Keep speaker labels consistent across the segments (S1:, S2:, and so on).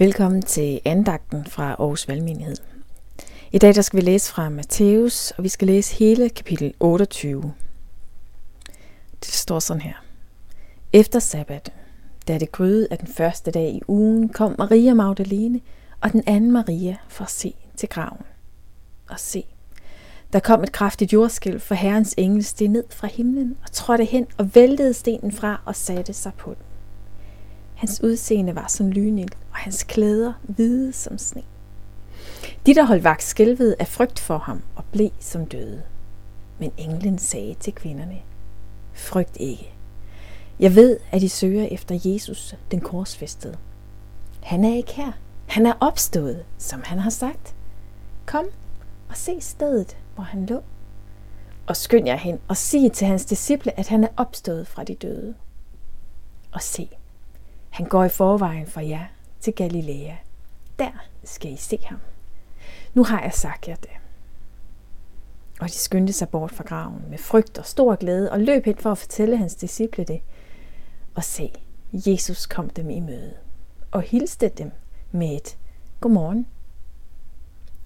S1: Velkommen til andagten fra Aarhus Valgmenighed. I dag der skal vi læse fra Matthæus, og vi skal læse hele kapitel 28. Det står sådan her. Efter sabbat, da det gryede af den første dag i ugen, kom Maria Magdalene og den anden Maria for at se til graven. Og se, der kom et kraftigt jordskælv, for herrens engel steg ned fra himlen og trådte hen og væltede stenen fra og satte sig på den. Hans udseende var som lynild, og hans klæder hvide som sne. De, der holdt vagt, skælvede af frygt for ham og blev som døde. Men englen sagde til kvinderne, frygt ikke. Jeg ved, at I søger efter Jesus, den korsfæstede. Han er ikke her. Han er opstået, som han har sagt. Kom og se stedet, hvor han lå. Og skynd jer hen og sig til hans disciple, at han er opstået fra de døde. Og se, han går i forvejen fra jer til Galilea. Der skal I se ham. Nu har jeg sagt jer det. Og de skyndte sig bort fra graven med frygt og stor glæde og løb hen for at fortælle hans disciple det. Og se, Jesus kom dem i møde og hilste dem med et godmorgen.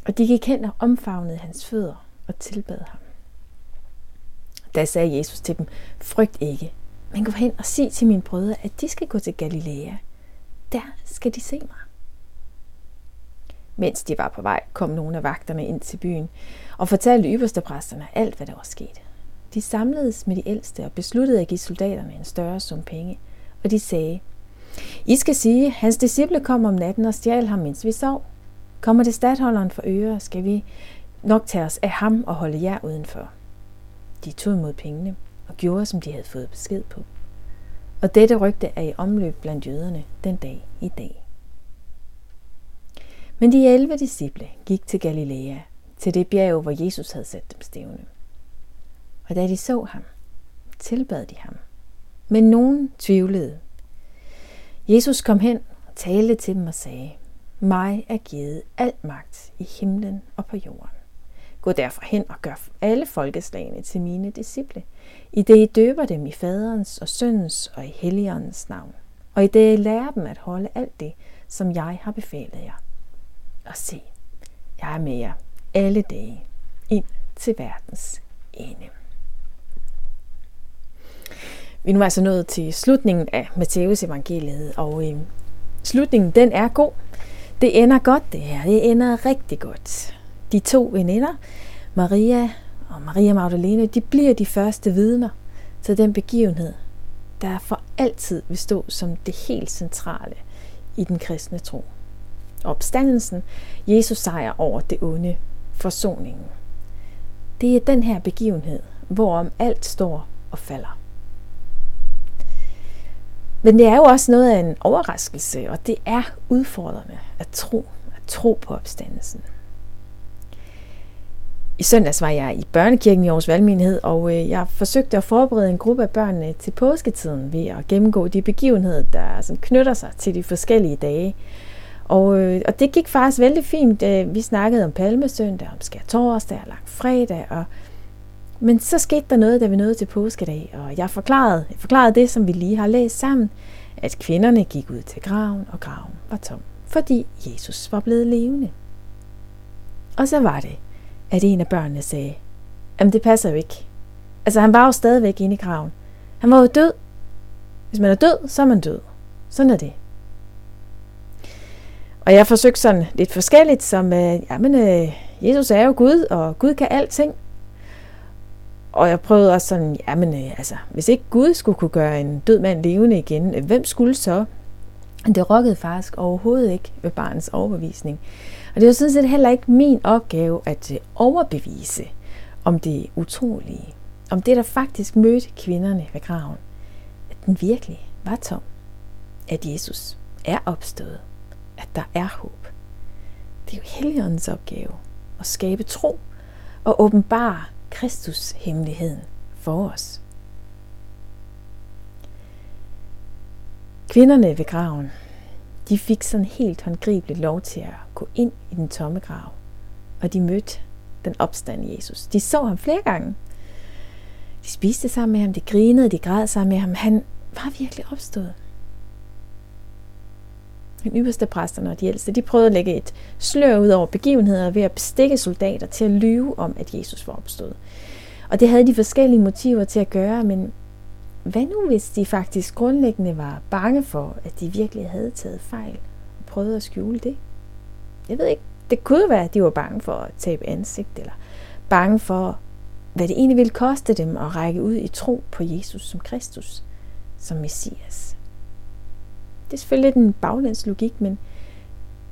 S1: Og de gik hen og omfavnede hans fødder og tilbad ham. Da sagde Jesus til dem, frygt ikke, men gå hen og sig til mine brødre, at de skal gå til Galilea. Der skal de se mig. Mens de var på vej, kom nogle af vagterne ind til byen og fortalte ypperstepræsterne alt, hvad der var sket. De samledes med de ældste og besluttede at give soldaterne en større sum penge, og de sagde, I skal sige, hans disciple kom om natten og stjal ham, mens vi sov. Kommer det stadholderen for øre, skal vi nok tage os af ham og holde jer udenfor. De tog imod pengene og gjorde, som de havde fået besked på. Og dette rygte er i omløb blandt jøderne den dag i dag. Men de 11 disciple gik til Galilea, til det bjerg, hvor Jesus havde sat dem stævne. Og da de så ham, tilbad de ham. Men nogen tvivlede. Jesus kom hen og talte til dem og sagde, mig er givet al magt i himlen og på jorden. Gå derfor hen og gør alle folkeslagene til mine disciple, i det I døber dem i faderens og søndens og i helligåndens navn, og i det I lærer dem at holde alt det, som jeg har befalet jer. Og se, jeg er med jer alle dage ind til verdens ende. Vi er nu altså nået til slutningen af Matteus evangeliet, og øh, slutningen den er god. Det ender godt det her, det ender rigtig godt. De to veninder, Maria og Maria Magdalene, de bliver de første vidner til den begivenhed, der for altid vil stå som det helt centrale i den kristne tro. Opstandelsen, Jesus sejr over det onde, forsoningen. Det er den her begivenhed, hvorom alt står og falder. Men det er jo også noget af en overraskelse, og det er udfordrende at tro, at tro på opstandelsen. I søndags var jeg i børnekirken i Aarhus Valgmenighed, og øh, jeg forsøgte at forberede en gruppe af børnene øh, til påsketiden ved at gennemgå de begivenheder, der sådan knytter sig til de forskellige dage. Og, øh, og det gik faktisk vældig fint. Vi snakkede om palmesøndag, om skærtorsdag og lang fredag, og men så skete der noget, da vi nåede til påskedag, og jeg forklarede, jeg forklarede det, som vi lige har læst sammen, at kvinderne gik ud til graven, og graven var tom, fordi Jesus var blevet levende. Og så var det, at en af børnene sagde, jamen det passer jo ikke. Altså han var jo stadigvæk inde i graven. Han var jo død. Hvis man er død, så er man død. Sådan er det. Og jeg forsøgte sådan lidt forskelligt, som, øh, jamen, øh, Jesus er jo Gud, og Gud kan alting. Og jeg prøvede også sådan, jamen øh, altså, hvis ikke Gud skulle kunne gøre en død mand levende igen, øh, hvem skulle så? Det rokkede faktisk overhovedet ikke ved barnets overbevisning. Og det var sådan set heller ikke min opgave at øh, overbevise om det utrolige. Om det, der faktisk mødte kvinderne ved graven. At den virkelig var tom. At Jesus er opstået. At der er håb. Det er jo Helligåndens opgave at skabe tro og åbenbare Kristus hemmeligheden for os. Kvinderne ved graven, de fik sådan helt håndgribeligt lov til at gå ind i den tomme grav, og de mødte den opstande Jesus. De så ham flere gange. De spiste sammen med ham, de grinede, de græd sammen med ham. Han var virkelig opstået. Den ypperste præsterne og de ældste, de prøvede at lægge et slør ud over begivenheder ved at bestikke soldater til at lyve om, at Jesus var opstået. Og det havde de forskellige motiver til at gøre, men hvad nu hvis de faktisk grundlæggende var bange for, at de virkelig havde taget fejl og prøvede at skjule det? Jeg ved ikke. Det kunne være, at de var bange for at tabe ansigt, eller bange for, hvad det egentlig ville koste dem at række ud i tro på Jesus som Kristus, som Messias. Det er selvfølgelig lidt en baglæns logik, men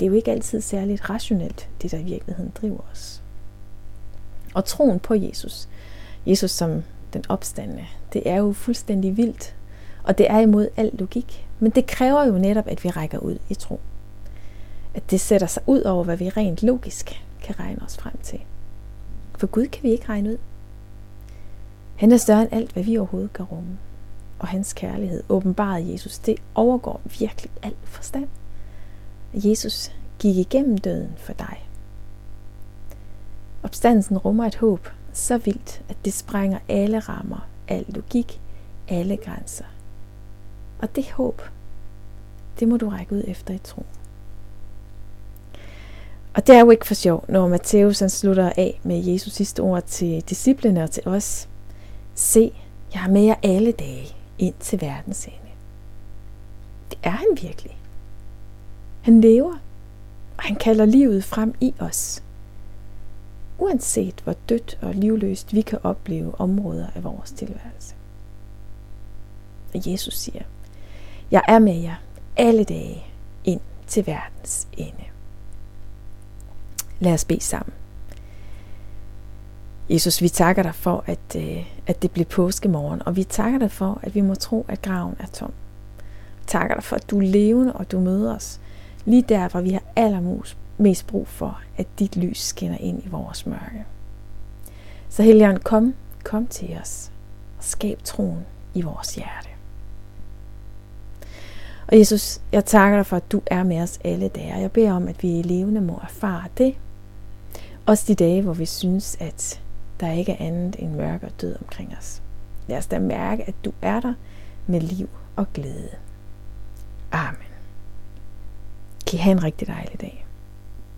S1: det er jo ikke altid særligt rationelt, det der i virkeligheden driver os. Og troen på Jesus, Jesus som den opstandende, det er jo fuldstændig vildt, og det er imod al logik. Men det kræver jo netop, at vi rækker ud i tro. At det sætter sig ud over, hvad vi rent logisk kan regne os frem til. For Gud kan vi ikke regne ud. Han er større end alt, hvad vi overhovedet kan rumme. Og hans kærlighed, åbenbaret Jesus, det overgår virkelig al forstand. Jesus gik igennem døden for dig. Opstandelsen rummer et håb så vildt, at det sprænger alle rammer, al logik, alle grænser. Og det håb, det må du række ud efter i tro. Og det er jo ikke for sjov, når Matthæus han slutter af med Jesus sidste ord til disciplene og til os. Se, jeg er med jer alle dage ind til verdens ende. Det er han virkelig. Han lever, og han kalder livet frem i os. Uanset hvor dødt og livløst vi kan opleve områder af vores tilværelse. Og Jesus siger, jeg er med jer alle dage ind til verdens ende. Lad os bede sammen. Jesus, vi takker dig for, at, øh, at det blev påskemorgen, og vi takker dig for, at vi må tro, at graven er tom. Vi takker dig for, at du er levende, og du møder os lige der, hvor vi har allermest brug for, at dit lys skinner ind i vores mørke. Så Helligånd, kom, kom til os og skab troen i vores hjerte. Og Jesus, jeg takker dig for, at du er med os alle dage. Jeg beder om, at vi i levende må erfare det. Også de dage, hvor vi synes, at der ikke er andet end mørke og død omkring os. Lad os da mærke, at du er der med liv og glæde. Amen. Kan I have en rigtig dejlig dag.